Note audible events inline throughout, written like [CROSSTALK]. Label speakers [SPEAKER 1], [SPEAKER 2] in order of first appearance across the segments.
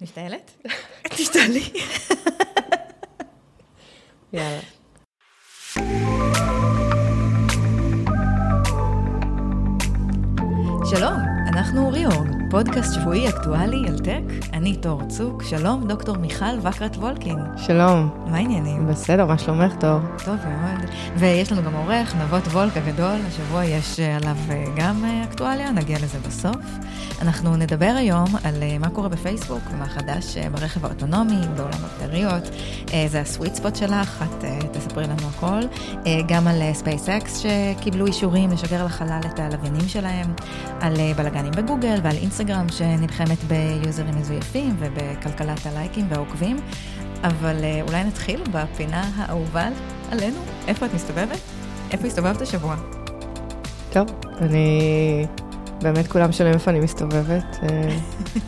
[SPEAKER 1] את משתעלת? [LAUGHS] תשתעלי.
[SPEAKER 2] יאללה.
[SPEAKER 1] שלום, אנחנו ריאורג, פודקאסט שבועי אקטואלי על טק. אני תור צוק, שלום דוקטור מיכל וקרת וולקין.
[SPEAKER 2] שלום.
[SPEAKER 1] מה העניינים?
[SPEAKER 2] בסדר, מה שלומך, תור?
[SPEAKER 1] טוב מאוד. ויש לנו גם עורך, נבות וולק הגדול, השבוע יש אה, עליו אה, גם אה, אקטואליה, נגיע לזה בסוף. אנחנו נדבר היום על מה קורה בפייסבוק ומה חדש ברכב האוטונומי, בעולם הבטריות. זה הסוויט ספוט שלך, את תספרי לנו הכל. גם על SpaceX שקיבלו אישורים לשגר לחלל את הלוויינים שלהם, על בלאגנים בגוגל ועל אינסטגרם שנלחמת ביוזרים מזויפים ובכלכלת הלייקים והעוקבים. אבל אולי נתחיל בפינה האהובה עלינו. איפה את מסתובבת? איפה הסתובבת השבוע?
[SPEAKER 2] טוב, אני... באמת כולם שואלים איפה אני מסתובבת. אה,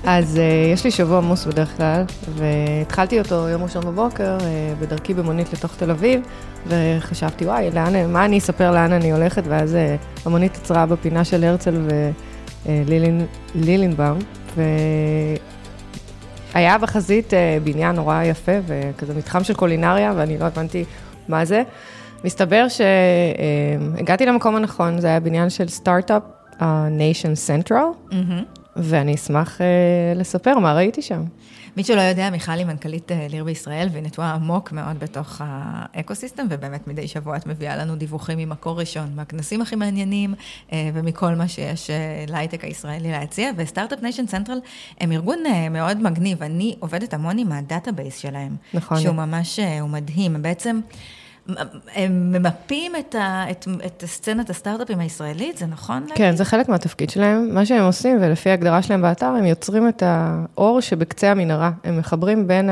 [SPEAKER 2] [LAUGHS] אז אה, יש לי שבוע עמוס בדרך כלל, והתחלתי אותו יום ראשון בבוקר, אה, בדרכי במונית לתוך תל אביב, וחשבתי, וואי, לאן, מה אני אספר לאן אני הולכת, ואז המונית עצרה בפינה של הרצל ולילינבאום, והיה בחזית בניין נורא יפה, וכזה מתחם של קולינריה, ואני לא הבנתי מה זה. מסתבר שהגעתי למקום הנכון, זה היה בניין של סטארט-אפ, Central, mm-hmm. ואני אשמח uh, לספר מה ראיתי שם.
[SPEAKER 1] מי שלא יודע, מיכל היא מנכ"לית אה, ליר בישראל, והיא נטועה עמוק מאוד בתוך ה ecosystem, ובאמת מדי שבוע את מביאה לנו דיווחים ממקור ראשון, מהכנסים הכי מעניינים, אה, ומכל מה שיש להייטק הישראלי להציע, ו Start-Up Nation Central הם ארגון מאוד מגניב, אני עובדת המון עם ה database שלהם.
[SPEAKER 2] נכון.
[SPEAKER 1] שהוא ממש, הוא מדהים, בעצם... הם ממפים את, ה, את, את סצנת הסטארט-אפים הישראלית, זה נכון?
[SPEAKER 2] כן, להגיד? זה חלק מהתפקיד שלהם. מה שהם עושים, ולפי ההגדרה שלהם באתר, הם יוצרים את האור שבקצה המנהרה. הם מחברים בין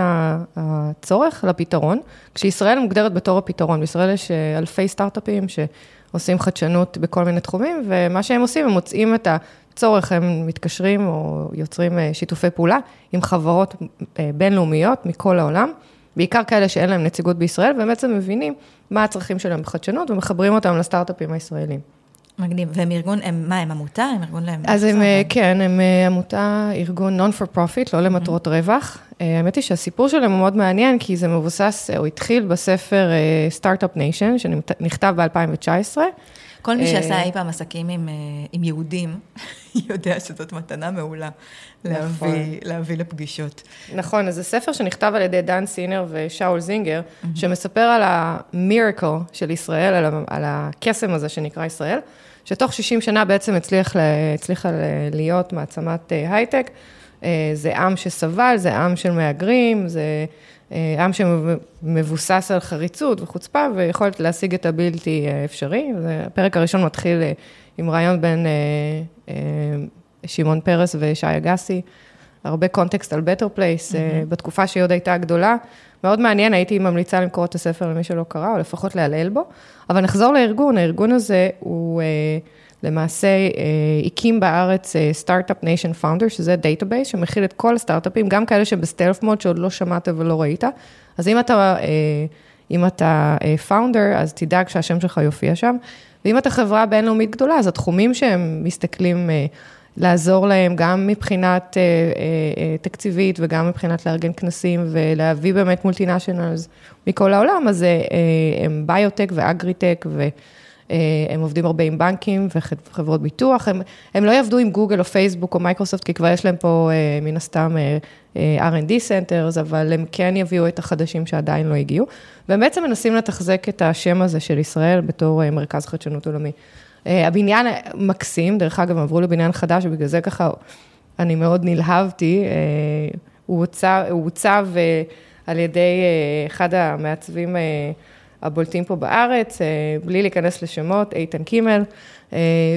[SPEAKER 2] הצורך לפתרון, כשישראל מוגדרת בתור הפתרון. בישראל יש אה, אלפי סטארט-אפים שעושים חדשנות בכל מיני תחומים, ומה שהם עושים, הם מוצאים את הצורך, הם מתקשרים או יוצרים אה, שיתופי פעולה עם חברות אה, בינלאומיות מכל העולם. בעיקר כאלה שאין להם נציגות בישראל, והם בעצם מבינים מה הצרכים שלהם בחדשנות ומחברים אותם לסטארט-אפים הישראלים.
[SPEAKER 1] מגניב, והם ארגון, הם, מה, הם עמותה? הם ארגון להם?
[SPEAKER 2] אז הם, אה, כן, הם אה, עמותה, ארגון non-for-profit, לא למטרות mm-hmm. רווח. אה, האמת היא שהסיפור שלהם הוא מאוד מעניין, כי זה מבוסס, הוא התחיל בספר Startup Nation, שנכתב ב-2019.
[SPEAKER 1] כל מי שעשה אי פעם עסקים עם, עם יהודים, [LAUGHS] יודע שזאת מתנה מעולה. להביא, נכון. להביא לפגישות.
[SPEAKER 2] נכון, אז זה ספר שנכתב על ידי דן סינר ושאול זינגר, mm-hmm. שמספר על המירקל של ישראל, על, על הקסם הזה שנקרא ישראל, שתוך 60 שנה בעצם הצליח, הצליחה להיות מעצמת אה, הייטק. אה, זה עם שסבל, זה עם של מהגרים, זה אה, עם שמבוסס על חריצות וחוצפה ויכולת להשיג את הבלתי אפשרי. הפרק הראשון מתחיל עם ריאיון בין שמעון פרס ושי אגסי, הרבה context על Better Place, mm-hmm. בתקופה שהיא עוד הייתה גדולה. מאוד מעניין, הייתי ממליצה למכור את הספר למי שלא קרא, או לפחות להלל בו. אבל נחזור לארגון, הארגון הזה הוא... אה, למעשה אה, הקים בארץ Start-Up Nation Finder, שזה database שמכיל את כל הסטארט-אפים, גם כאלה שב stealth mode שעוד לא שמעת ולא ראית. אז אם אתה, אם אתה founder, אז תדאג שהשם שלך יופיע שם. ואם אתה חברה בינלאומית גדולה, אז התחומים שהם מסתכלים לעזור להם גם מבחינת אה, אה, אה, תקציבית וגם מבחינת לארגן כנסים ולהביא באמת multinationals מכל העולם, אז הם ביוטק ואגריטק והם עובדים הרבה עם בנקים וחברות ביטוח, הם, הם לא יעבדו עם גוגל או פייסבוק או מייקרוסופט, כי כבר יש להם פה מן הסתם R&D centers, אבל הם כן יביאו את החדשים שעדיין לא הגיעו, והם בעצם מנסים לתחזק את השם הזה של ישראל בתור מרכז חדשנות עולמי. אה, הבניין מקסים, דרך אגב, הם עברו לבניין חדש, ובגלל זה ככה אני מאוד נלהבתי. אה, הוא עוצב, אה, על ידי אחד המעצבים הבולטים פה בארץ, בלי להיכנס לשמות, איתן קימל,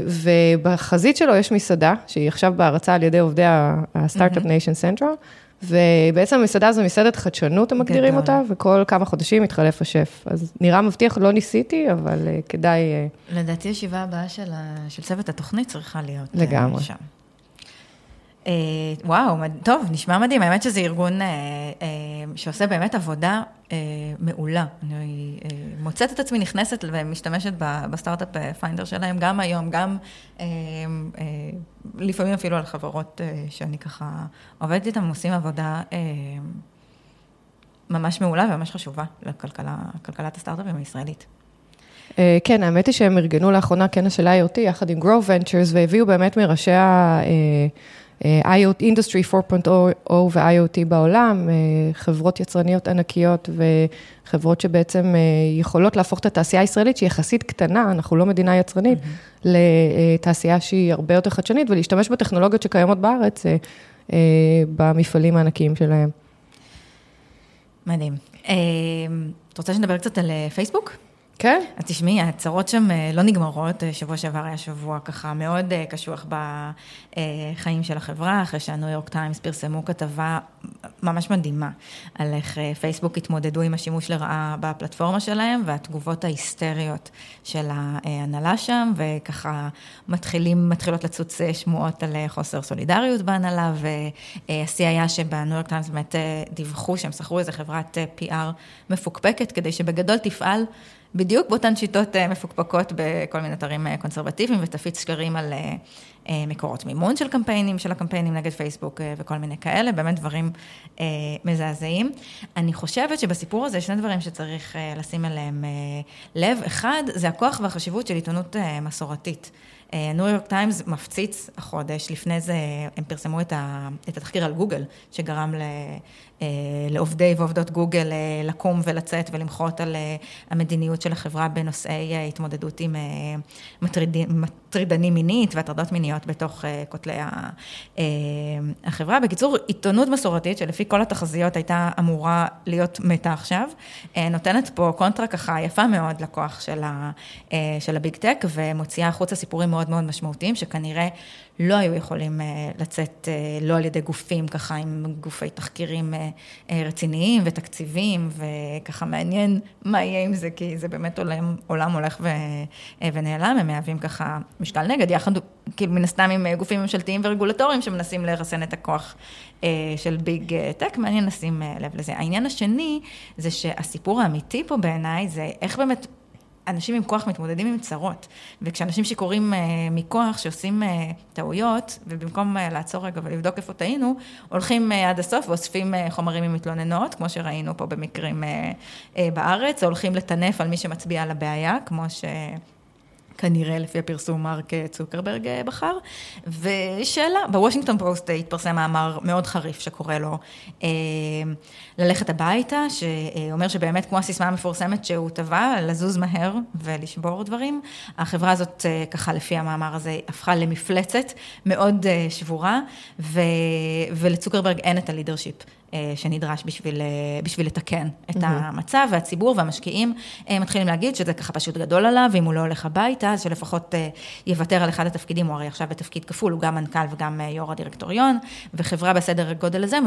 [SPEAKER 2] ובחזית שלו יש מסעדה, שהיא עכשיו בהרצה על ידי עובדי ה Start-Up Nation Central. ובעצם המסעדה הזו מסעדת חדשנות, הם מגדירים אותה, וכל כמה חודשים מתחלף השף. אז נראה מבטיח, לא ניסיתי, אבל uh, כדאי...
[SPEAKER 1] לדעתי הישיבה הבאה של, ה... של צוות התוכנית צריכה להיות
[SPEAKER 2] אה, לגמרי. שם.
[SPEAKER 1] Uh, וואו, טוב, נשמע מדהים. האמת שזה ארגון שעושה באמת עבודה uh, מעולה. אני uh, מוצאת את עצמי נכנסת ומשתמשת בסטארט-אפ פיינדר שלהם, גם היום, גם לפעמים אפילו על חברות שאני ככה עובדת איתן, עושים עבודה ממש מעולה וממש חשובה לכלכלת הסטארט-אפים הישראלית.
[SPEAKER 2] אה, כן, האמת היא שהם ארגנו לאחרונה כנס של IoT יחד עם Grow Ventures והביאו באמת מראשי ה-IoT, Industry 4.0 ו-IoT בעולם, אה, חברות יצרניות ענקיות וחברות שבעצם אה, יכולות להפוך את התעשייה הישראלית, שהיא יחסית קטנה, אנחנו לא מדינה יצרנית, mm-hmm. לתעשייה שהיא הרבה יותר חדשנית, ולהשתמש בטכנולוגיות שקיימות בארץ במפעלים הענקיים שלהם.
[SPEAKER 1] מדהים. את רוצה שנדבר קצת על פייסבוק?
[SPEAKER 2] כן.
[SPEAKER 1] אז תשמעי, ההצהרות שם אה, לא נגמרות, אה, שבוע שעבר היה שבוע ככה מאוד אה, קשוח בחיים של החברה, אחרי שהניו יורק טיימס פרסמו כתבה ממש מדהימה, על איך פייסבוק התמודדו עם השימוש לרעה בפלטפורמה שלהם, והתגובות ההיסטריות של ההנהלה שם, וככה מתחילים, מתחילות לצוץ שמועות על חוסר סולידריות בהנהלה, והשיא היה שבניו יורק טיימס באמת דיווחו שהם שכרו איזה חברת PR מפוקפקת, כדי שבגדול תפעל. בדיוק באותן שיטות אה, מפוקפקות בכל מיני אתרים אה, קונסרבטיביים, ותפיץ שקרים על אה, מקורות מימון של קמפיינים, של הקמפיינים נגד פייסבוק וכל מיני כאלה, באמת דברים מזעזעים. אני חושבת שבסיפור הזה יש שני דברים שצריך לשים אליהם לב. אחד, זה הכוח והחשיבות של עיתונות מסורתית. ניו יורק טיימס מפציץ החודש, לפני זה הם פרסמו את, התחקיר על גוגל, שגרם לעובדי ועובדות גוגל אה, לקום ולצאת ולמחות על אה, המדיניות של החברה בנושאי התמודדות עם מטרידנים מינית והטרדות מיניות בתוך כותלי החברה. בקיצור, עיתונות מסורתית שלפי כל התחזיות הייתה אמורה להיות מתה עכשיו, נותנת פה קונטרה ככה יפה מאוד לכוח של הביג טק ומוציאה החוצה סיפורים מאוד מאוד משמעותיים שכנראה לא היו יכולים אה, לצאת אה, לא על ידי גופים ככה עם גופי תחקירים אה, רציניים ותקציבים, וככה מעניין מה יהיה עם זה, כי זה באמת עולם, עולם הולך ו, ונעלם, הם מהווים ככה משקל נגד, יחד, כאילו מן הסתם עם גופים ממשלתיים ורגולטוריים שמנסים לרסן את הכוח של ביג טק, מעניין לשים לב לזה. העניין השני זה שהסיפור האמיתי פה בעיניי זה איך באמת אנשים עם כוח מתמודדים עם צרות, וכשאנשים שיכורים uh, מכוח שעושים uh, טעויות, ובמקום uh, לעצור רגע ולבדוק איפה טעינו, הולכים עד הסוף ואוספים חומרים עם מתלוננות, כמו שראינו פה במקרים בארץ, או הולכים לטנף על מי שמצביע על הבעיה, כמו ש... כנראה לפי הפרסום מרק צוקרברג אה, בחר. ושאלה, בוושינגטון פוסט התפרסם מאמר מאוד חריף שקורא לו אה, ללכת הביתה, שאומר שבאמת כמו הסיסמה המפורסמת שהוא טבע, לזוז מהר ולשבור דברים. החברה הזאת, אה, ככה לפי המאמר הזה, הפכה למפלצת מאוד אה, שבורה, ו, ולצוקרברג אין את הלידרשיפ. אה, שנדרש בשביל, אה, בשביל לתקן את mm-hmm. המצב, והציבור והמשקיעים אה, מתחילים להגיד שזה ככה פשוט גדול עליו, ואם הוא לא הולך הביתה, אז שלפחות יוותר על אחד התפקידים, הוא הרי עכשיו בתפקיד כפול, הוא גם מנכ"ל וגם יו"ר הדירקטוריון, וחברה בסדר גודל הזה,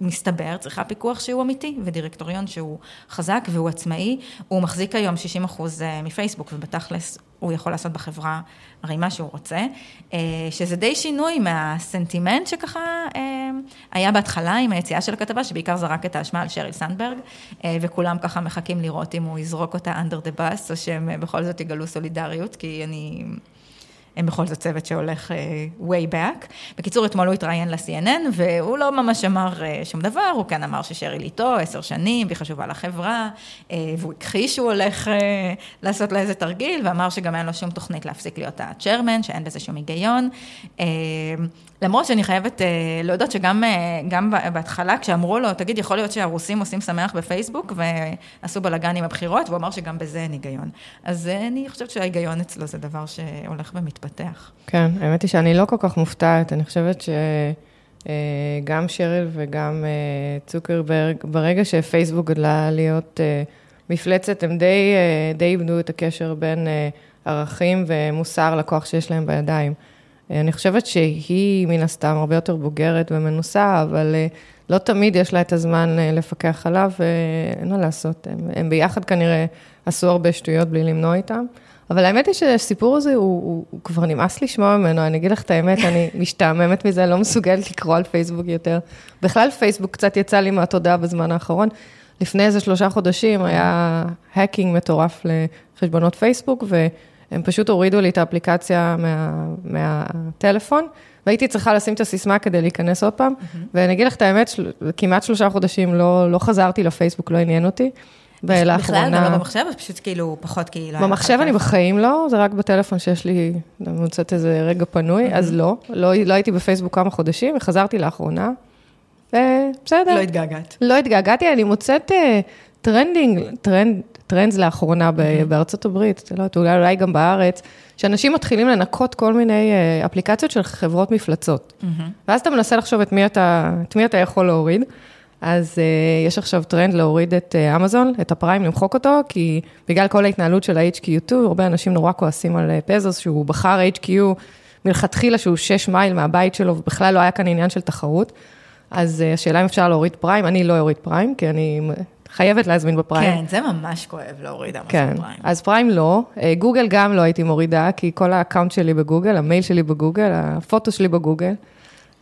[SPEAKER 1] מסתבר, צריכה פיקוח שהוא אמיתי, ודירקטוריון שהוא חזק והוא עצמאי, הוא מחזיק היום 60 אחוז מפייסבוק, ובתכלס הוא יכול לעשות בחברה הרי מה שהוא רוצה, אה, שזה די שינוי מהסנטימנט שככה אה, היה בהתחלה עם היציאה של הכתבה, שבעיקר זרק את האשמה על שריל סנדברג, אה, וכולם ככה מחכים לראות אם הוא יזרוק אותה under the bus, או שהם בכל זאת יגלו סולידריות, כי אני... הם בכל זאת צוות שהולך uh, way back. בקיצור, אתמול הוא התראיין ל-CNN, והוא לא ממש אמר uh, שום דבר, הוא כן אמר ששריל איתו עשר שנים, והיא חשובה לחברה, uh, והוא הכחיש שהוא הולך uh, לעשות לה איזה תרגיל, ואמר שגם אין לו שום תוכנית להפסיק להיות ה-chairman, שאין בזה שום היגיון. Uh, למרות שאני חייבת uh, להודות שגם uh, בהתחלה, כשאמרו לו, תגיד, יכול להיות שהרוסים עושים שמח בפייסבוק, ועשו בלאגן עם הבחירות, והוא אמר שגם בזה אין היגיון. אז uh, אני חושבת שההיגיון אצלו זה דבר שהולך ומתפתח.
[SPEAKER 2] כן, האמת היא שאני לא כל כך מופתעת, אני חושבת שגם שריל וגם צוקרברג, ברגע שפייסבוק גדלה להיות מפלצת, הם די, די איבדו את הקשר בין ערכים ומוסר לכוח שיש להם בידיים. אני חושבת שהיא מן הסתם הרבה יותר בוגרת ומנוסה, אבל אה, לא תמיד יש לה את הזמן אה, לפקח עליו, ואין מה לעשות. הם, הם ביחד כנראה עשו הרבה שטויות בלי למנוע איתם. אבל האמת היא שהסיפור הזה, הוא, הוא, הוא כבר נמאס לשמוע ממנו, אני אגיד לך את האמת, אני [LAUGHS] משתעממת מזה, לא מסוגלת לקרוא על פייסבוק יותר. בכלל פייסבוק קצת יצא לי מהתודעה בזמן האחרון. לפני איזה שלושה חודשים היה האקינג מטורף לחשבונות פייסבוק, והם פשוט הורידו לי את האפליקציה מה, מהטלפון, והייתי צריכה לשים את הסיסמה כדי להיכנס עוד פעם. ואני אגיד לך את האמת, של, כמעט שלושה חודשים לא, לא חזרתי לפייסבוק, לא עניין אותי.
[SPEAKER 1] ולאחרונה... בכלל, גם לא במחשב, או פשוט כאילו פחות כאילו...
[SPEAKER 2] במחשב אני בחיים לא, זה רק בטלפון שיש לי, אני מוצאת איזה רגע פנוי, אז לא, לא, לא הייתי בפייסבוק כמה חודשים, וחזרתי לאחרונה, ובסדר.
[SPEAKER 1] לא התגעגעת.
[SPEAKER 2] לא התגעגעתי, אני מוצאת trending, טרנד, trends לאחרונה בארצות הברית, יודעת, אולי, אולי גם בארץ, שאנשים מתחילים לנקות כל מיני אפליקציות של חברות מפלצות. ואז אתה מנסה לחשוב את מי אתה, את מי אתה יכול להוריד. אז uh, יש עכשיו טרנד להוריד את uh, אמזון, את הפריים, למחוק אותו, כי בגלל כל ההתנהלות של ה-HQ2, הרבה אנשים נורא כועסים על בזוס, uh, שהוא בחר HQ מלכתחילה שהוא 6 מייל מהבית שלו, ובכלל לא היה כאן עניין של תחרות. אז uh, השאלה אם אפשר להוריד פריים, אני לא אוריד פריים, כי אני חייבת להזמין בפריים.
[SPEAKER 1] כן, זה ממש כואב להוריד אמזון
[SPEAKER 2] כן, פריים. אז פריים לא, גוגל גם לא הייתי מורידה, כי כל ה account שלי בגוגל, המייל שלי בגוגל, ה photo שלי בגוגל.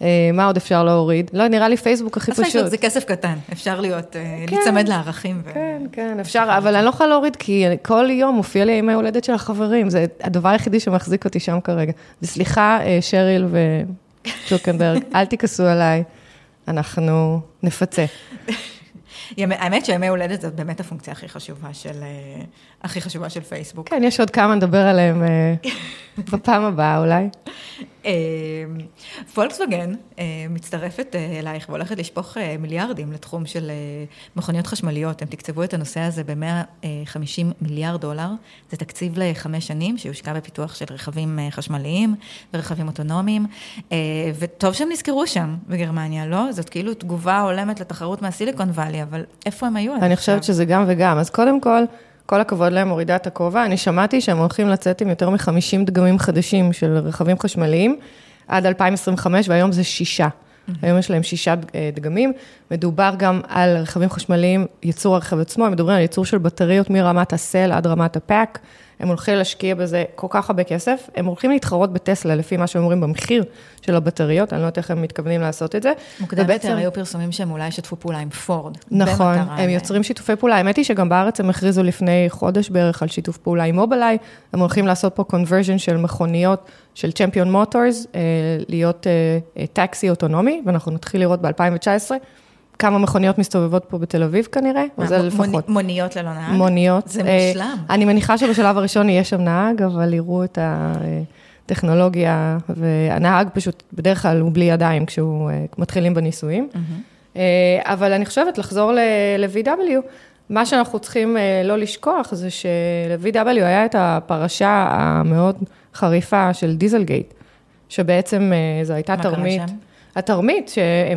[SPEAKER 2] אה, מה עוד אפשר להוריד? לא, נראה לי פייסבוק הכי פשוט. פייסבוק
[SPEAKER 1] זה כסף קטן, אפשר להיות, אה, כן, להיצמד לערכים.
[SPEAKER 2] כן, כן, אפשר, אבל אני לא יכולה להוריד, כי כל יום מופיע לי ימי הולדת של החברים, זה הדבר היחידי שמחזיק אותי שם כרגע. וסליחה, אה, שריל וצוקנברג, [LAUGHS] אל תכעסו עליי, אנחנו נפצה.
[SPEAKER 1] האמת שימי הולדת זאת באמת הפונקציה הכי חשובה של, הכי חשובה של פייסבוק.
[SPEAKER 2] כן, יש עוד כמה נדבר עליהם בפעם הבאה אולי. [LAUGHS]
[SPEAKER 1] אמ, פולקסווגן אה, מצטרפת אה, אלייך והולכת לשפוך אה, מיליארדים לתחום של מכוניות חשמליות. הם תקצבו את הנושא הזה ב-150 מיליארד דולר. זה תקציב לחמש שנים שיושקע בפיתוח של רכבים חשמליים ורכבים אוטונומיים. וטוב שהם נזכרו שם בגרמניה, לא? זאת כאילו תגובה הולמת לתחרות מהסיליקון וואלי, אבל איפה הם היו?
[SPEAKER 2] אני חושבת שזה גם וגם. אז קודם כל... כל הכבוד להם, מורידה את הכובע. אני שמעתי שהם הולכים לצאת עם יותר מ-50 דגמים חדשים של רכבים חשמליים עד 2025, והיום זה שישה. Mm-hmm. היום יש להם שישה אה, דגמים. מדובר גם על רכבים חשמליים, ייצור הרכב עצמו, הם מדברים על ייצור של בטריות מרמת הסל עד רמת הפאק. הם הולכים להשקיע בזה כל כך הרבה כסף, הם הולכים להתחרות בטסלה, לפי מה שהם אומרים, במחיר של הבטריות, אני לא יודעת איך הם מתכוונים לעשות את זה.
[SPEAKER 1] מוקדם ובעצם... יותר היו פרסומים שהם אולי ישתפו פעולה עם פורד.
[SPEAKER 2] נכון, הם יוצרים שיתופי פעולה. האמת היא שגם בארץ הם הכריזו לפני חודש בערך על שיתוף פעולה עם מובילאיי, הם הולכים לעשות פה קונברז'ן של מכוניות של צ'מפיון מוטורס, אה, להיות טקסי אה, אוטונומי, ואנחנו נתחיל לראות ב-2019. כמה מכוניות מסתובבות פה בתל אביב כנראה, או זה לפחות.
[SPEAKER 1] מוניות ללא נהג?
[SPEAKER 2] מוניות.
[SPEAKER 1] זה אה, מושלם.
[SPEAKER 2] אני מניחה שבשלב הראשון יהיה שם נהג, אבל יראו את הטכנולוגיה, והנהג פשוט, בדרך כלל הוא בלי ידיים כשהוא אה, מתחילים בניסויים. אה, אבל אני חושבת, לחזור ל-VW, מה שאנחנו צריכים לא לשכוח זה של-VW היה את הפרשה המאוד חריפה של דיזלגייט, שבעצם זו הייתה תרמית. מה קרה שם? התרמית,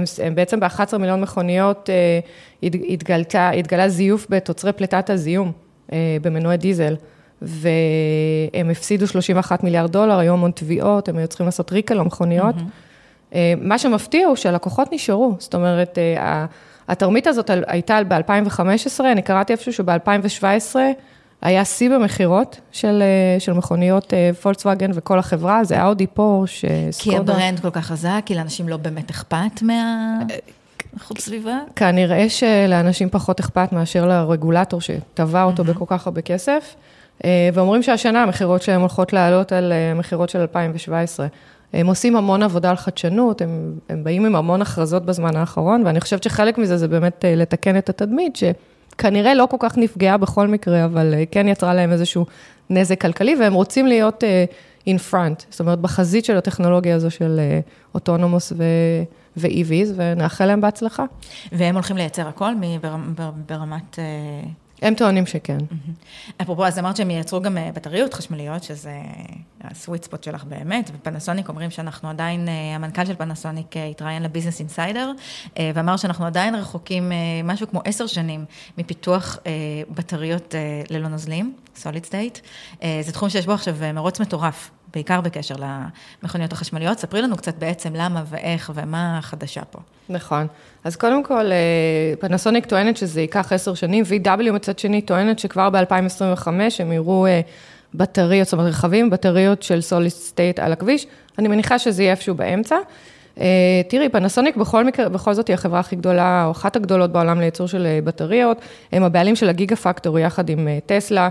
[SPEAKER 2] שהם בעצם ב-11 מיליון מכוניות אה, התגלתה, התגלה זיוף בתוצרי פליטת הזיהום אה, במנועי דיזל, והם הפסידו 31 מיליארד דולר, היום המון תביעות, הם היו צריכים לעשות ריקל למכוניות. Mm-hmm. מה שמפתיע הוא שהלקוחות נשארו, זאת אומרת, התרמית הזאת הייתה ב-2015, אני קראתי איפשהו שב-2017, היה שיא במכירות של, אה, של מכוניות אה, פולקסווגן וכל החברה, זה אאודי פורש,
[SPEAKER 1] סקודה. כי הברנד כל כך חזק, כי לאנשים לא באמת אכפת מה... איכות סביבה?
[SPEAKER 2] כנראה שלאנשים פחות אכפת מאשר לרגולטור שטבע אותו mm-hmm. בכל כך הרבה כסף, אה, ואומרים שהשנה המכירות שלהם הולכות לעלות על המכירות של 2017. הם עושים המון עבודה על חדשנות, הם, הם באים עם המון הכרזות בזמן האחרון, ואני חושבת שחלק מזה זה באמת לתקן את התדמית, ש... כנראה לא כל כך נפגעה בכל מקרה, אבל אה, כן יצרה להם איזשהו נזק כלכלי, והם רוצים להיות uh, in front, זאת אומרת, בחזית של הטכנולוגיה הזו של autonomous uh, ו-EVs, ונאחל להם בהצלחה.
[SPEAKER 1] והם הולכים לייצר הכל ברמת...
[SPEAKER 2] הם טוענים שכן.
[SPEAKER 1] אפרופו, אז אמרת שהם ייצרו גם אה, בטריות חשמליות, שזה ה sweet spot שלך באמת, ופנסוניק אומרים שאנחנו עדיין, אה, המנכ"ל של פנסוניק אה, התראיין ל Business Insider, ואמר שאנחנו עדיין רחוקים משהו כמו עשר שנים מפיתוח בטריות ללא נוזלים, solid state. זה תחום שיש בו עכשיו מרוץ מטורף. בעיקר בקשר למכוניות החשמליות. ספרי לנו קצת בעצם למה ואיך ומה החדשה פה.
[SPEAKER 2] נכון. אז קודם כל, אה, פנסוניק טוענת שזה ייקח עשר שנים, VW מצד שני טוענת שכבר ב-2025 הם יראו אה, בטריות, זאת אומרת רכבים, בטריות של solid state על הכביש. אני מניחה שזה יהיה איפשהו באמצע. תראי, פנסוניק בכל מקרה, בכל זאת היא החברה הכי גדולה, או אחת הגדולות בעולם לייצור של בטריות, הם הבעלים של ה Gigafactory יחד עם טסלה.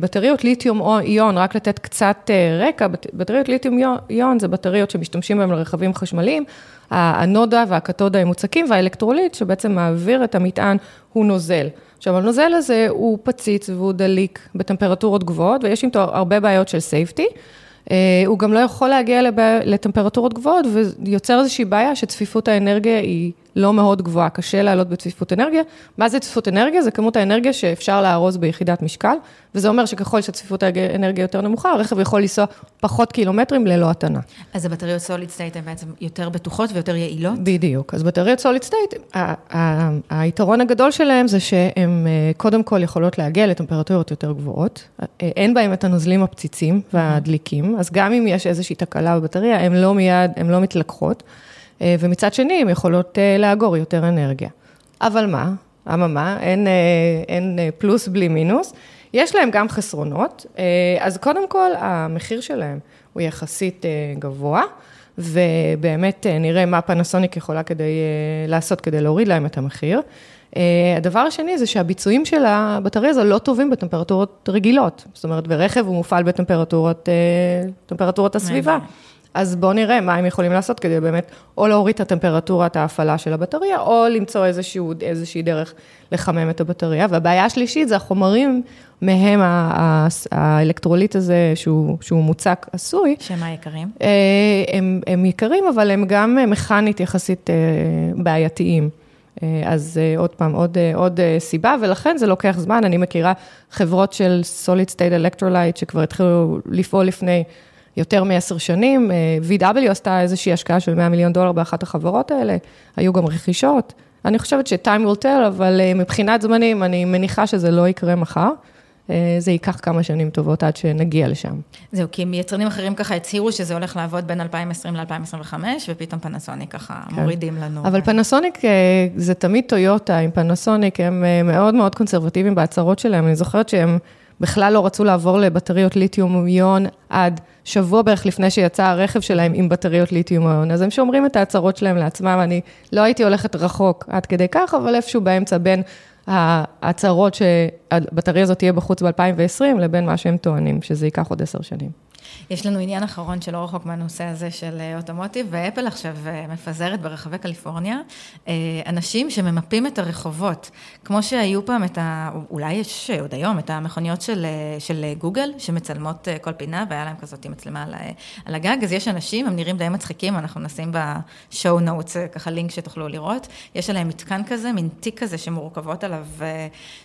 [SPEAKER 2] בטריות lithium ion, רק לתת קצת רקע, בטריות lithium ion זה בטריות שמשתמשים בהן לרכבים חשמליים, האנודה והקתודה הם מוצקים, והאלקטרוליט שבעצם מעביר את המטען הוא נוזל. עכשיו, הנוזל הזה הוא נפיץ והוא דליק בטמפרטורות גבוהות, ויש איתו הרבה בעיות של safety. הוא גם לא יכול להגיע לטמפרטורות גבוהות, ויוצר איזושהי בעיה שצפיפות האנרגיה היא לא מאוד גבוהה, קשה לעלות בצפיפות אנרגיה. מה זה צפיפות אנרגיה? זה כמות האנרגיה שאפשר לארוז ביחידת משקל, וזה אומר שככל שצפיפות האנרגיה יותר נמוכה, הרכב יכול לנסוע פחות קילומטרים ללא הטענה.
[SPEAKER 1] אז הבטריות solid state הן בעצם יותר בטוחות ויותר יעילות?
[SPEAKER 2] בדיוק. אז בטריות solid state, היתרון הגדול שלהן זה שהן קודם כל יכולות להגיע לטמפרטורות יותר גבוהות, אין בהן את הנוזלים הפציצים והדליקים, אז גם אם יש איזושהי תקלה בבטריה, הן לא מיד, הן לא מתלקחות. ומצד שני, הן יכולות לאגור יותר אנרגיה. אבל מה? אממה, אין, אין פלוס בלי מינוס. יש להם גם חסרונות, אז קודם כל, המחיר שלהם הוא יחסית גבוה, ובאמת נראה מה פנסוניק יכולה כדי לעשות כדי להוריד להם את המחיר. הדבר השני זה שהביצועים של הבטריה הזו לא טובים בטמפרטורות רגילות, זאת אומרת, ברכב הוא מופעל בטמפרטורות, טמפרטורות הסביבה. אז בואו נראה מה הם יכולים לעשות כדי באמת, או להוריד את הטמפרטורת ההפעלה של הבטריה, או למצוא איזשהו, איזושהי דרך לחמם את הבטריה. והבעיה השלישית זה החומרים מהם האלקטרוליט הזה, שהוא, שהוא מוצק עשוי.
[SPEAKER 1] שמה יקרים?
[SPEAKER 2] הם, הם יקרים, אבל הם גם מכנית יחסית בעייתיים. אז עוד פעם, עוד, עוד סיבה, ולכן זה לוקח זמן. אני מכירה חברות של Solid State Electrolyte שכבר התחילו לפעול לפני יותר מעשר שנים, VW עשתה איזושהי השקעה של 100 מיליון דולר באחת החברות האלה, היו גם רכישות. אני חושבת ש-time will tell, אבל מבחינת זמנים, אני מניחה שזה לא יקרה מחר. זה ייקח כמה שנים טובות עד שנגיע לשם.
[SPEAKER 1] זהו, כי יצרנים אחרים ככה הצהירו שזה הולך לעבוד בין 2020 ל-2025, ופתאום פנסוניק ככה כן. מורידים לנו.
[SPEAKER 2] אבל פנסוניק זה תמיד טויוטה, עם פנסוניק הם מאוד מאוד קונסרבטיביים בהצהרות שלהם, אני זוכרת שהם בכלל לא רצו לעבור לבטריות ליתיום-איון עד שבוע בערך לפני שיצא הרכב שלהם עם בטריות ליתיום-איון, אז הם שומרים את ההצהרות שלהם לעצמם, אני לא הייתי הולכת רחוק עד כדי כך, אבל איפשהו באמצע בין ההצהרות שהבטריה הזאת תהיה בחוץ ב-2020, לבין מה שהם טוענים, שזה ייקח עוד עשר שנים.
[SPEAKER 1] יש לנו עניין אחרון שלא רחוק מהנושא הזה של אוטומוטיב, ואפל עכשיו מפזרת ברחבי קליפורניה, אנשים שממפים את הרחובות, כמו שהיו פעם את ה... אולי יש עוד היום את המכוניות של, של גוגל, שמצלמות כל פינה, והיה להם כזאת מצלמה על, על הגג, אז יש אנשים, הם נראים די מצחיקים, אנחנו נשים בשואו נוטס, ככה לינק שתוכלו לראות, יש עליהם מתקן כזה, מין תיק כזה שמורכבות עליו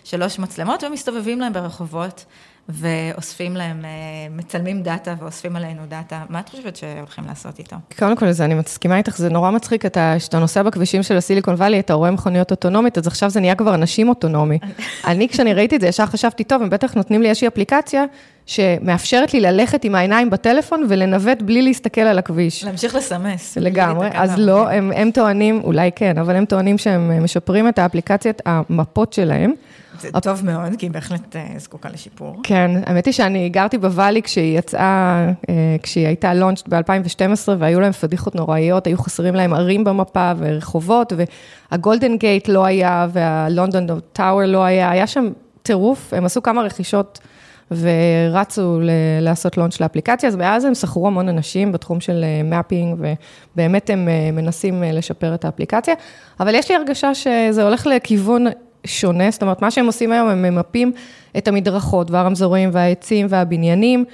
[SPEAKER 1] שלוש מצלמות, ומסתובבים להם ברחובות. ואוספים להם, מצלמים דאטה ואוספים עלינו דאטה, מה את חושבת שהולכים לעשות איתו?
[SPEAKER 2] קודם כל, אני מסכימה איתך, זה נורא מצחיק, כשאתה נוסע בכבישים של ה Silicon Valley, אתה רואה מכוניות אוטונומיות, אז עכשיו זה נהיה כבר אנשים אוטונומיים. [LAUGHS] אני, כשאני ראיתי את זה, ישר חשבתי, טוב, הם בטח נותנים לי איזושהי אפליקציה, שמאפשרת לי ללכת עם העיניים בטלפון ולנווט בלי להסתכל על הכביש.
[SPEAKER 1] להמשיך לסמס.
[SPEAKER 2] לגמרי, אז לא, הם, הם טוענים, אולי כן, אבל הם טוענים שהם משפרים את האפליקציית, המפות שלהם.
[SPEAKER 1] זה טוב מאוד, כי היא בהחלט זקוקה לשיפור.
[SPEAKER 2] כן, האמת היא שאני גרתי בוואלי כשהיא יצאה, כשהיא הייתה launched ב-2012, והיו להם פדיחות נוראיות, היו חסרים להם ערים במפה ורחובות, והגולדן גייט לא היה, והלונדון טאוור לא היה, היה שם טירוף, הם עשו כמה רכישות. ורצו לעשות launch לאפליקציה, אז מאז הם שכרו המון אנשים בתחום של mapping, ובאמת הם מנסים לשפר את האפליקציה, אבל יש לי הרגשה שזה הולך לכיוון שונה, זאת אומרת, מה שהם עושים היום, הם ממפים את המדרכות והרמזורים והעצים והבניינים,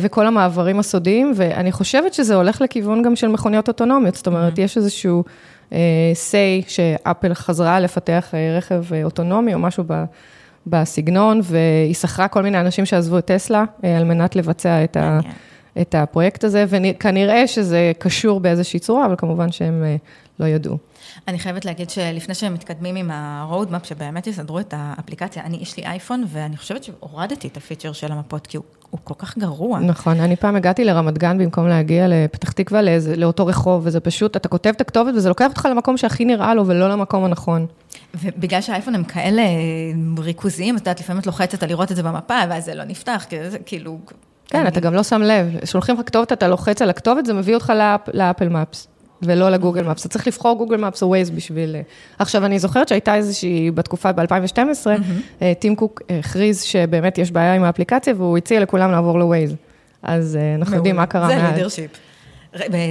[SPEAKER 2] וכל המעברים הסודיים, ואני חושבת שזה הולך לכיוון גם של מכוניות אוטונומיות, זאת אומרת, יש איזשהו say שאפל חזרה לפתח רכב אוטונומי או משהו ב... בסגנון, והיא שכרה כל מיני אנשים שעזבו את טסלה על מנת לבצע את, ה, את הפרויקט הזה, וכנראה שזה קשור באיזושהי צורה, אבל כמובן שהם לא ידעו.
[SPEAKER 1] אני חייבת להגיד שלפני שהם מתקדמים עם ה-roadmap, שבאמת יסדרו את האפליקציה, אני, יש לי אייפון, ואני חושבת שהורדתי את הפיצ'ר של המפות, כי הוא, הוא כל כך גרוע.
[SPEAKER 2] נכון, אני פעם הגעתי לרמת גן במקום להגיע לפתח תקווה, לאיזה, לאותו רחוב, וזה פשוט, אתה כותב את הכתובת, וזה לוקח אותך למקום שהכי נראה לו, ולא למקום הנכון.
[SPEAKER 1] ובגלל שהאייפון הם כאלה ריכוזיים, את יודעת, לפעמים את לוחצת על לראות את זה במפה, ואז זה לא נפתח, כאילו...
[SPEAKER 2] כן, אני... אתה גם לא שם לב, שולחים לך כתובת, אתה לוחץ על הכתובת, זה מביא אותך ל Apple Maps. ולא ל Google Maps. אתה צריך לבחור Google Maps או ווייז בשביל... אה, עכשיו, אני זוכרת שהייתה איזושהי, בתקופה ב-2012, mm-hmm. טים קוק הכריז שבאמת יש בעיה עם האפליקציה, והוא הציע לכולם לעבור לווייז. אז אנחנו יודעים מה קרה
[SPEAKER 1] מאז. זה leadership.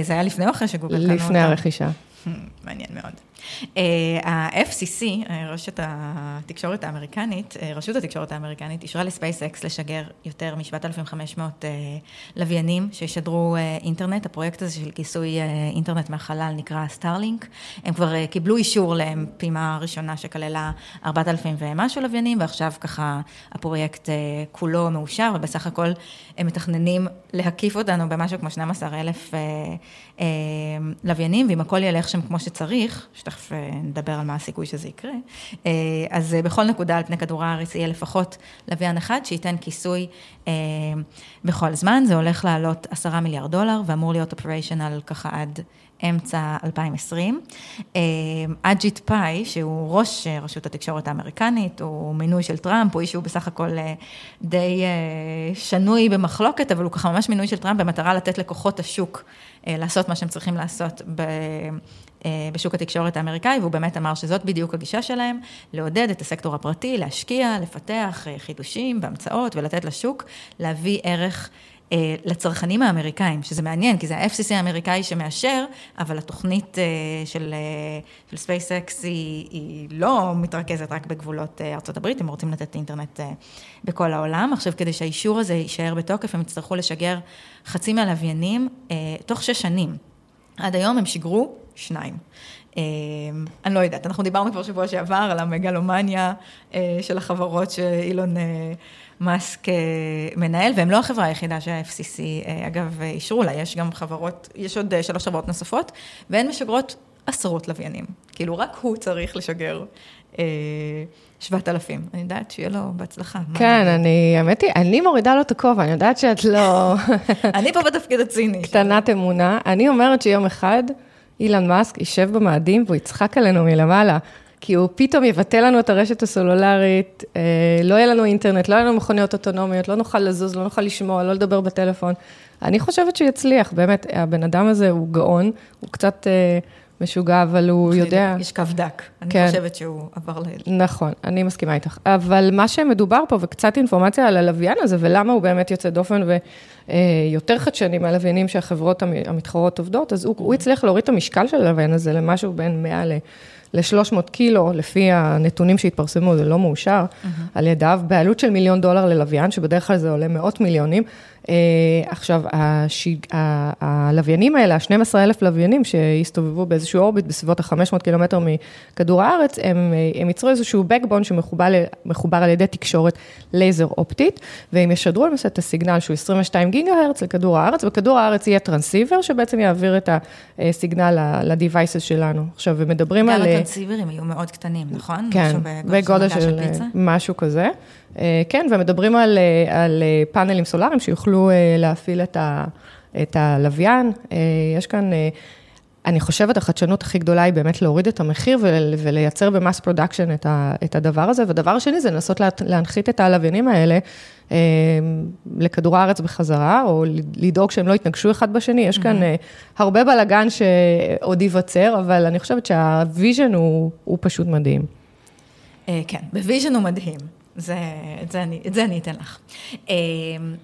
[SPEAKER 1] זה היה לפני או אחרי שגוגל קנו
[SPEAKER 2] אותה? לפני הרכישה. [LAUGHS]
[SPEAKER 1] מעניין מאוד. אה, ה-FCC, אה, רשת התקשורת האמריקנית, אה, רשות התקשורת האמריקנית, אישרה לספייסקס לשגר יותר מ-7,500 לוויינים שישדרו אינטרנט. הפרויקט הזה של כיסוי אינטרנט מהחלל נקרא סטארלינק. הם כבר קיבלו אישור לפעימה ראשונה שכללה 4,000 ומשהו לוויינים, ועכשיו ככה הפרויקט כולו מאושר, ובסך הכל הם מתכננים להקיף אותנו במשהו כמו 12,000 לוויינים, ואם הכל ילך שם כמו שצריך, שתכף אה, נדבר על מה הסיכוי שזה יקרה, אה, אז אה, בכל נקודה על פני כדור הארץ יהיה לפחות לוויין אחד שייתן כיסוי בכל זמן, זה הולך לעלות עשרה מיליארד דולר ואמור להיות operational ככה עד אמצע 2020. אג'יט פאי, שהוא ראש רשות התקשורת האמריקנית, הוא מינוי של טראמפ, הוא איש שהוא בסך הכל די שנוי במחלוקת, אבל הוא ככה ממש מינוי של טראמפ במטרה לתת לכוחות השוק לעשות מה שהם צריכים לעשות אה, בשוק התקשורת האמריקאי, והוא באמת אמר שזאת בדיוק הגישה שלהם, לעודד את הסקטור הפרטי, להשקיע, לפתח אה, חידושים והמצאות ולתת לשוק להביא ערך אה, לצרכנים האמריקאים, שזה מעניין, כי זה ה-FCC האמריקאי שמאשר, אבל התוכנית של, של SpaceX היא, היא לא מתרכזת רק בגבולות הברית, הם רוצים לתת אינטרנט בכל העולם. עכשיו, כדי שהאישור הזה יישאר בתוקף, הם יצטרכו לשגר חצי מהלוויינים תוך שש שנים. עד היום הם שיגרו שניים. אה, אני לא יודעת, אנחנו דיברנו כבר שבוע שעבר על המגלומניה אה, של החברות שאילון אה, מאסק מנהל, והם לא החברה היחידה שה-FCC, אגב, אישרו לה, יש גם חברות, יש עוד שלוש חברות נוספות, והן משגרות עשרות לוויינים. כאילו, רק הוא צריך לשגר שבעת אלפים. אני יודעת שיהיה לו בהצלחה.
[SPEAKER 2] כן, אני, האמת היא, אני מורידה לו את הכובע, אני יודעת שאת לא... [LAUGHS]
[SPEAKER 1] אני פה בתפקיד הציני.
[SPEAKER 2] קטנת אמונה. אני אומרת שיום אחד... אילן מאסק יישב במאדים והוא יצחק עלינו מלמעלה, כי הוא פתאום יבטל לנו את הרשת הסלולרית, אה, לא יהיה לנו אינטרנט, לא יהיה לנו מכוניות אוטונומיות, לא נוכל לזוז, לא נוכל לשמוע, לא לדבר בטלפון. אני חושבת שהוא יצליח, באמת, הבן אדם הזה הוא גאון, הוא קצת... אה, משוגע, אבל הוא יודע...
[SPEAKER 1] יש קו דק, אני כן. חושבת שהוא עבר ל...
[SPEAKER 2] נכון, אני מסכימה איתך. אבל מה שמדובר פה, וקצת אינפורמציה על הלוויין הזה, ולמה הוא באמת יוצא דופן ויותר אה, חדשני מהלוויינים שהחברות המתחרות עובדות, אז הוא, הוא הצליח להוריד את המשקל של הלוויין הזה למשהו בין 100 ל... ל-300 קילו, לפי הנתונים שהתפרסמו, זה לא מאושר mm-hmm. על ידיו, בעלות של מיליון דולר ללוויין, שבדרך כלל זה עולה מאות מיליונים. Uh, עכשיו, השיג, הלוויינים האלה, ה-12 אלף לוויינים שהסתובבו באיזשהו אורביט בסביבות ה-500 קילומטר מכדור הארץ, הם, הם ייצרו איזשהו backbone שמחובר על ידי תקשורת לייזר אופטית, והם ישדרו למעשה את הסיגנל שהוא 22 גיגה הרץ לכדור הארץ, וכדור הארץ יהיה טרנסיבר שבעצם יעביר את הסיגנל ל-devices שלנו. עכשיו, ומדברים
[SPEAKER 1] על... גם הטרנסיברים יהיו מאוד קטנים, נכון?
[SPEAKER 2] כן, בגודל של, של משהו כזה. אה, כן, ומדברים על, אה, על אה, פאנלים סולאריים שיוכלו להפעיל את, ה, את הלוויין. יש כאן, אני חושבת, החדשנות הכי גדולה היא באמת להוריד את המחיר ולייצר ב mass production את, את הדבר הזה. והדבר השני זה לנסות להנחית את הלוויינים האלה לכדור הארץ בחזרה, או לדאוג שהם לא יתנגשו אחד בשני. יש כאן הרבה בלאגן שעוד ייווצר, אבל אני חושבת שה vision הוא, הוא פשוט מדהים.
[SPEAKER 1] כן, ב vision הוא מדהים. זה, את, זה אני, את זה אני אתן לך. אמ,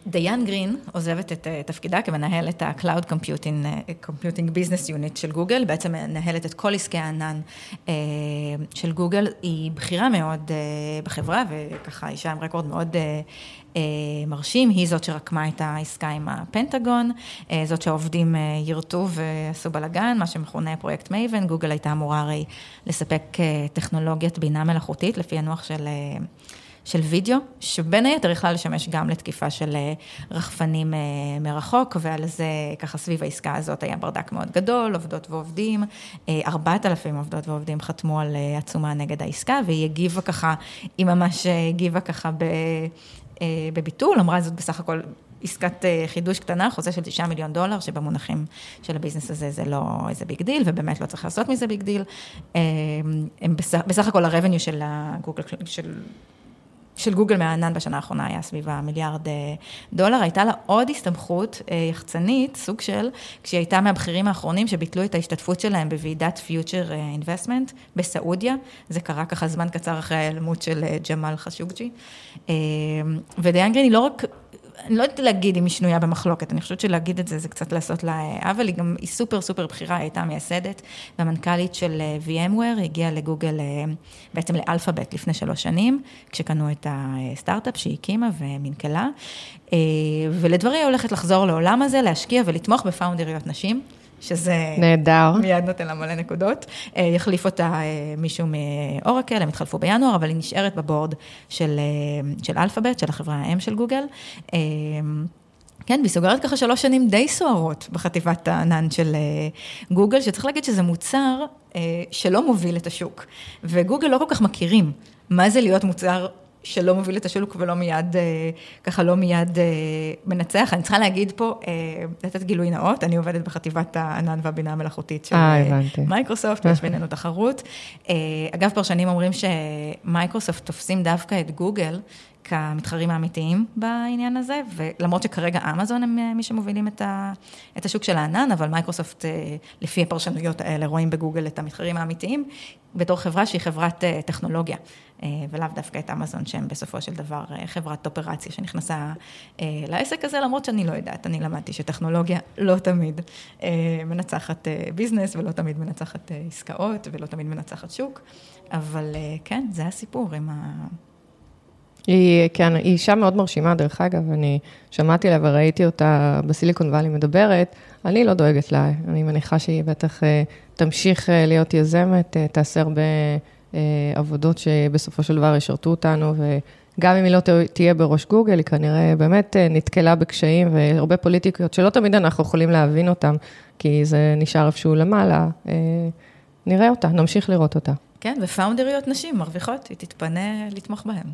[SPEAKER 1] דיין גרין עוזבת את אה, תפקידה כמנהלת ה-Cloud Computing, אה, Computing Business Unit של גוגל, בעצם מנהלת את כל עסקי הענן אה, של גוגל. היא בכירה מאוד בחברה, וככה אישה עם רקורד מאוד מרשים, היא זאת שרקמה את העסקה עם הפנטגון, זאת שהעובדים ירתו ועשו בלאגן, מה שמכונה פרויקט מייבן, גוגל הייתה אמורה הרי לספק טכנולוגיית בינה מלאכותית, לפענוח של... של וידאו, שבין היתר יכלה לשמש גם לתקיפה של אה, רחפנים אה, מרחוק, ועל זה ככה סביב העסקה הזאת היה ברדק מאוד גדול, עובדות ועובדים, 4,000 אה, עובדות ועובדים חתמו על עצומה נגד העסקה, והיא הגיבה ככה, היא ממש הגיבה ככה ב... בביטול, אמרה זאת בסך הכל עסקת חידוש קטנה, חוזה של 9 מיליון דולר, שבמונחים של ה business הזה זה לא איזה big deal, ובאמת לא צריך לעשות מזה big deal. הם בסך, בסך הכל ה revenue של הגוגל, של של גוגל מהענן בשנה האחרונה היה סביב המיליארד אה, דולר, הייתה לה עוד הסתמכות אה, יחצנית, סוג של, כשהיא הייתה מהבכירים האחרונים שביטלו את ההשתתפות שלהם בוועידת Future Investment בסעודיה, זה קרה ככה זמן קצר אחרי ההיעלמות של ג'מאל חשוקג'י. ודיין גרין היא לא רק אני לא יודעת להגיד אם היא שנויה במחלוקת, אני חושבת שלהגיד את זה, זה קצת לעשות לה עוול, היא גם, היא סופר סופר בכירה, היא הייתה מייסדת והמנכ"לית של אה, VMware, היא הגיעה לגוגל, אה, בעצם לאלפאבית לפני שלוש שנים, כשקנו את הסטארט-אפ שהיא הקימה ומנכלה, אה, ולדברי היא הולכת לחזור לעולם הזה, להשקיע ולתמוך בפאונדריות נשים. שזה...
[SPEAKER 2] נהדר.
[SPEAKER 1] מיד נותן לה מלא נקודות. אה, יחליף אותה אה, מישהו מאורקל, הם התחלפו בינואר, אבל היא נשארת בבורד של, אה, של אלפאבית, של החברה האם של גוגל. כן, והיא סוגרת ככה שלוש שנים די סוערות בחטיבת הענן של גוגל, שצריך להגיד שזה מוצר שלא מוביל את השוק, וגוגל לא כל כך מכירים מה זה להיות מוצר שלא מוביל את השוק ולא מיד, אה, ככה לא מיד אה, מנצח. אני צריכה להגיד פה, אה, לתת גילוי נאות, אני עובדת בחטיבת הענן והבינה המלאכותית של מייקרוסופט, ויש [LAUGHS] בינינו תחרות. אגב, פרשנים אומרים שמייקרוסופט תופסים דווקא את גוגל. כמתחרים האמיתיים בעניין הזה, ולמרות שכרגע אמזון הם מי שמובילים את, ה, את השוק של הענן, אבל מייקרוסופט, לפי הפרשנויות האלה, רואים בגוגל את המתחרים האמיתיים, בתור חברה שהיא חברת טכנולוגיה. אה, ולאו דווקא את אמזון, שהם בסופו של דבר אה, חברת אופרציה שנכנסה אה, לעסק הזה, למרות שאני לא יודעת, אני למדתי שטכנולוגיה לא תמיד מנצחת ביזנס ולא תמיד מנצחת עסקאות ולא תמיד מנצחת שוק, אבל כן, זה הסיפור עם ה...
[SPEAKER 2] היא, כן, היא אישה מאוד מרשימה, דרך אגב, אני שמעתי לה וראיתי אותה בסיליקון וואלי מדברת, אני לא דואגת לה, אני מניחה שהיא בטח תמשיך להיות יזמת, תעשה הרבה עבודות שבסופו של דבר ישרתו אותנו, וגם אם היא לא תהיה בראש גוגל, היא כנראה באמת אה, נתקלה בקשיים והרבה פוליטיקות שלא תמיד אנחנו יכולים להבין אותן, כי זה נשאר איפשהו למעלה. אה, נראה אותה, נמשיך לראות אותה.
[SPEAKER 1] כן, ו founderיות נשים מרוויחות, היא תתפנה לתמוך בהן.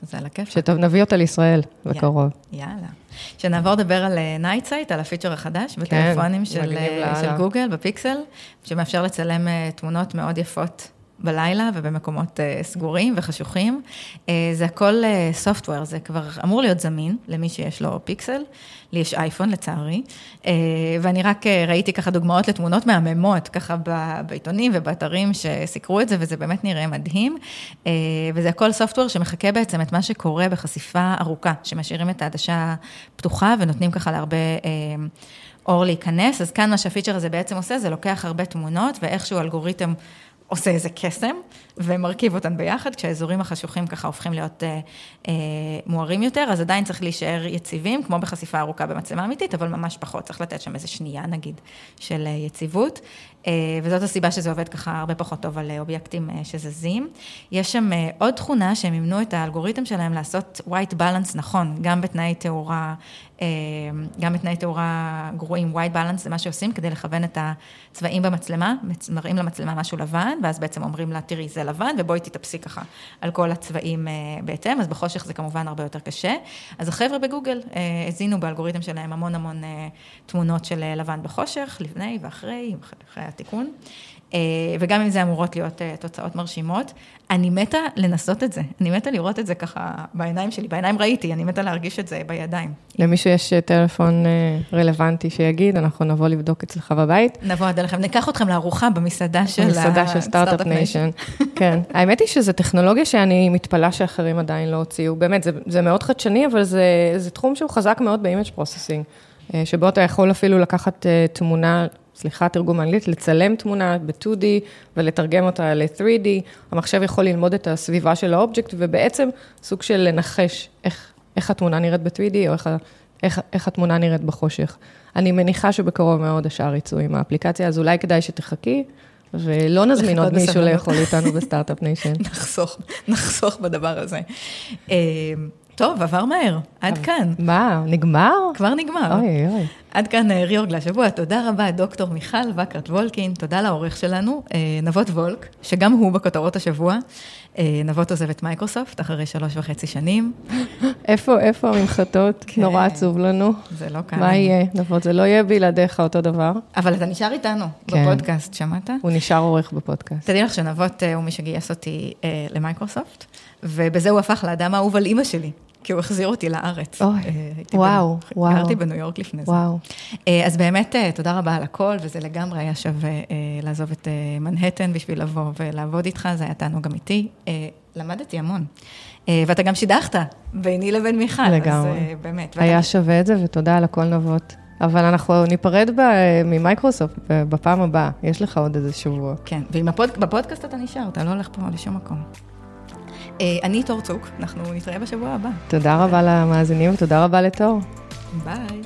[SPEAKER 1] שזה על הכיף.
[SPEAKER 2] טוב, נביא אותה לישראל בקרוב.
[SPEAKER 1] יאללה. שנעבור לדבר על Night Sight, על ה feature החדש, כן, בטלפונים של, של גוגל, בפיקסל, שמאפשר לצלם תמונות מאוד יפות בלילה ובמקומות uh, סגורים וחשוכים. Uh, זה הכל סופטוור, uh, זה כבר אמור להיות זמין למי שיש לו פיקסל. לי יש אייפון לצערי, uh, ואני רק uh, ראיתי ככה דוגמאות לתמונות מהממות, ככה בעיתונים ובאתרים שסיקרו את זה, וזה באמת נראה מדהים. Uh, וזה הכל סופטוור שמחכה בעצם את מה שקורה בחשיפה ארוכה, שמשאירים את העדשה פתוחה ונותנים ככה להרבה... Uh, אור להיכנס, אז כאן מה שהפיצ'ר הזה בעצם עושה, זה לוקח הרבה תמונות ואיכשהו אלגוריתם עושה איזה קסם ומרכיב אותן ביחד, כשהאזורים החשוכים ככה הופכים להיות אה, אה, מוארים יותר, אז עדיין צריך להישאר יציבים, כמו בחשיפה ארוכה במצלמה אמיתית, אבל ממש פחות, צריך לתת שם איזה שנייה נגיד של אה, יציבות, אה, וזאת הסיבה שזה עובד ככה הרבה פחות טוב על אה, אובייקטים אה, שזזים. יש שם אה, עוד תכונה שהם ימנו את האלגוריתם שלהם לעשות white balance נכון, גם בתנאי תאורה אה, גם בתנאי תאורה גרועים, white balance זה מה שעושים כדי לכוון את הצבעים במצלמה, מראים למצלמה משהו לבן, ואז בעצם אומרים לה, תראי, זה לבן, ובואי תתאפסי ככה על כל הצבעים אה, בהתאם, אז בחושך זה כמובן הרבה יותר קשה. אז החבר'ה בגוגל אה, הזינו באלגוריתם שלהם המון המון תמונות של לבן בחושך, לפני ואחרי, אחרי התיקון. אה, וגם אם זה אמורות להיות אה, תוצאות מרשימות. אני מתה לנסות את זה, אני מתה לראות את זה ככה בעיניים שלי, בעיניים ראיתי, אני מתה להרגיש את זה בידיים.
[SPEAKER 2] למישהו יש אה, טלפון רלוונטי שיגיד, אנחנו נבוא לבדוק אצלך בבית.
[SPEAKER 1] נבוא עד אליכם, ניקח אתכם לארוחה במסעדה של
[SPEAKER 2] במסעדה של Start-Up Nation. [LAUGHS] כן, האמת היא שזו טכנולוגיה שאני מתפלאה שאחרים עדיין לא הוציאו, באמת, זה, זה מאוד חדשני, אבל זה, זה תחום שהוא חזק מאוד ב image processing, שבו אתה יכול אפילו לקחת תמונה סליחה, תרגום אנגלית, לצלם תמונה ב-2D ולתרגם אותה ל-3D. המחשב יכול ללמוד את הסביבה של האובייקט, ובעצם סוג של לנחש איך, איך התמונה נראית ב-3D, או איך, איך, איך התמונה נראית בחושך. אני מניחה שבקרוב מאוד השאר יצאו עם האפליקציה, אז אולי כדאי שתחכי. ולא נזמין עוד מישהו לאכול איתנו ב-Startup Nation. [LAUGHS]
[SPEAKER 1] נחסוך, נחסוך בדבר הזה. טוב, עבר מהר, עד כאן.
[SPEAKER 2] מה, נגמר?
[SPEAKER 1] כבר נגמר.
[SPEAKER 2] אוי, אוי.
[SPEAKER 1] עד כאן אה, Reorg לשבוע, תודה רבה דוקטור מיכל וקרת וולקין, תודה לעורך שלנו, אה, נבות וולק, שגם הוא בכותרות השבוע. אה, נבות עוזב את מייקרוסופט אחרי שלוש וחצי שנים.
[SPEAKER 2] איפה, איפה הממחטות?
[SPEAKER 1] כן.
[SPEAKER 2] נורא עצוב לנו.
[SPEAKER 1] זה לא קל.
[SPEAKER 2] מה יהיה? נבות, זה לא יהיה בלעדיך אותו דבר.
[SPEAKER 1] אבל אתה נשאר איתנו
[SPEAKER 2] כן.
[SPEAKER 1] בפודקאסט, שמעת?
[SPEAKER 2] הוא נשאר עורך בפודקאסט.
[SPEAKER 1] תדעי לך שנבות הוא מי שגייס אותי למייקרוסופט, ובזה הוא הפך לאדם האהוב על אימא שלי, כי הוא החזיר אותי לארץ.
[SPEAKER 2] אוי,
[SPEAKER 1] אה,
[SPEAKER 2] וואו,
[SPEAKER 1] בנ-
[SPEAKER 2] וואו.
[SPEAKER 1] גרתי בניו יורק לפני זה.
[SPEAKER 2] וואו.
[SPEAKER 1] אה, אז באמת, אה, תודה רבה על הכל, וזה לגמרי היה שווה לעזוב את מנהטן בשביל לבוא ולעבוד איתך, זה היה תענוג אמיתי. למדתי המון. ואתה גם שידכת ביני לבין מיכל.
[SPEAKER 2] לגמרי.
[SPEAKER 1] אז באמת.
[SPEAKER 2] היה
[SPEAKER 1] ואתה-
[SPEAKER 2] שווה את זה, ותודה על הכל נבות. אבל אנחנו ניפרד ב- ממייקרוסופט בפעם הבאה. יש לך עוד איזה שבוע.
[SPEAKER 1] כן, ובפודקאסט אתה נשאר, אתה לא הולך פה לשום מקום. אה, אני תור צוק, אנחנו נתראה בשבוע הבא.
[SPEAKER 2] תודה רבה למאזינים ותודה רבה לתור.
[SPEAKER 1] ביי.